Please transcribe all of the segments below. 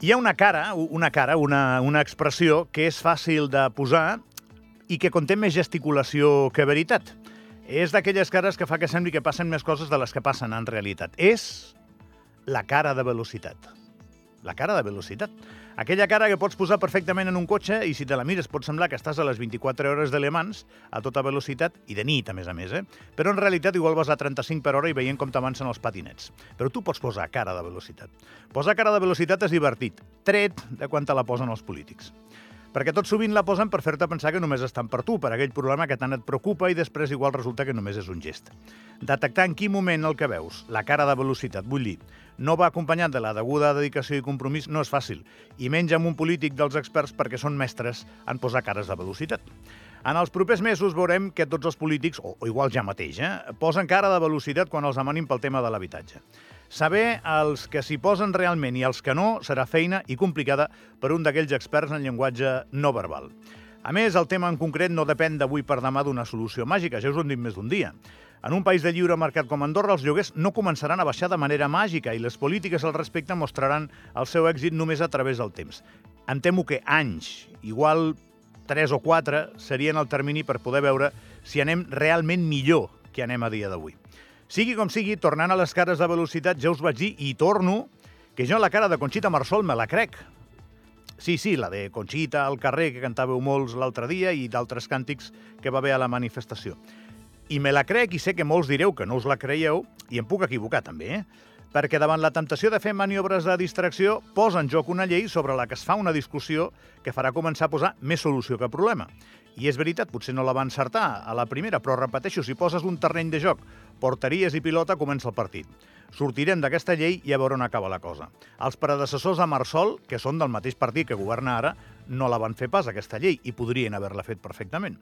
Hi ha una cara, una cara, una, una expressió que és fàcil de posar i que conté més gesticulació que veritat. És d'aquelles cares que fa que sembli que passen més coses de les que passen en realitat. És la cara de velocitat. La cara de velocitat. Aquella cara que pots posar perfectament en un cotxe i si te la mires pot semblar que estàs a les 24 hores de Le Mans a tota velocitat i de nit, a més a més, eh? Però en realitat igual vas a 35 per hora i veient com t'avancen els patinets. Però tu pots posar cara de velocitat. Posar cara de velocitat és divertit, tret de quan te la posen els polítics perquè tot sovint la posen per fer-te pensar que només estan per tu, per aquell problema que tant et preocupa i després igual resulta que només és un gest. Detectar en quin moment el que veus, la cara de velocitat, vull dir, no va acompanyat de la deguda dedicació i compromís no és fàcil, i menys amb un polític dels experts perquè són mestres en posar cares de velocitat. En els propers mesos veurem que tots els polítics, o, o igual ja mateix, eh, posen cara de velocitat quan els demanin pel tema de l'habitatge. Saber els que s'hi posen realment i els que no serà feina i complicada per un d'aquells experts en llenguatge no verbal. A més, el tema en concret no depèn d'avui per demà d'una solució màgica, ja us ho hem dit més d'un dia. En un país de lliure mercat com Andorra, els lloguers no començaran a baixar de manera màgica i les polítiques al respecte mostraran el seu èxit només a través del temps. Em temo que anys, igual 3 o 4, serien el termini per poder veure si anem realment millor que anem a dia d'avui. Sigui com sigui, tornant a les cares de velocitat, ja us vaig dir, i torno, que jo la cara de Conxita Marsol me la crec. Sí, sí, la de Conxita al carrer, que cantàveu molts l'altre dia, i d'altres càntics que va haver a la manifestació. I me la crec, i sé que molts direu que no us la creieu, i em puc equivocar també, eh? perquè davant la temptació de fer maniobres de distracció posa en joc una llei sobre la que es fa una discussió que farà començar a posar més solució que problema. I és veritat, potser no la va encertar a la primera, però repeteixo, si poses un terreny de joc, porteries i pilota, comença el partit. Sortirem d'aquesta llei i a veure on acaba la cosa. Els predecessors de Marsol, que són del mateix partit que governa ara, no la van fer pas, aquesta llei, i podrien haver-la fet perfectament.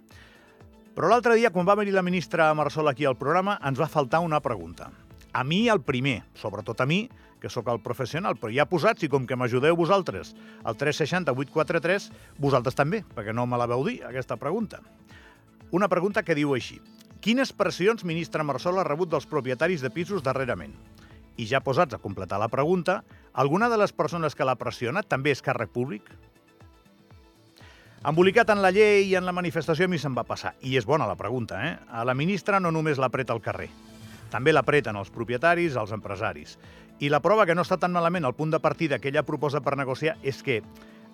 Però l'altre dia, quan va venir la ministra Marsol aquí al programa, ens va faltar una pregunta. A mi, el primer, sobretot a mi, que sóc el professional, però ja posats, i com que m'ajudeu vosaltres, al 360 843, vosaltres també, perquè no me la veu dir, aquesta pregunta. Una pregunta que diu així. Quines pressions ministre Marsol ha rebut dels propietaris de pisos darrerament? I ja posats a completar la pregunta, alguna de les persones que l'ha pressionat també és càrrec públic? Embolicat en la llei i en la manifestació a mi se'n va passar. I és bona la pregunta, eh? A la ministra no només l'apreta al carrer, també l'apreten els propietaris, els empresaris. I la prova que no està tan malament al punt de partida que ella proposa per negociar és que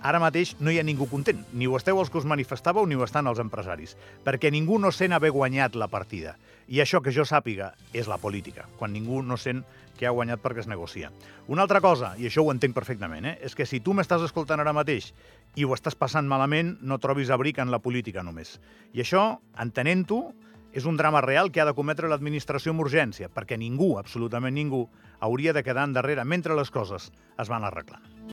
ara mateix no hi ha ningú content. Ni ho esteu els que us manifestàveu ni ho estan els empresaris. Perquè ningú no sent haver guanyat la partida. I això que jo sàpiga és la política, quan ningú no sent que ha guanyat perquè es negocia. Una altra cosa, i això ho entenc perfectament, eh, és que si tu m'estàs escoltant ara mateix i ho estàs passant malament, no trobis abric en la política només. I això, entenent-ho, és un drama real que ha de cometre l'administració amb urgència, perquè ningú, absolutament ningú, hauria de quedar endarrere mentre les coses es van arreglant.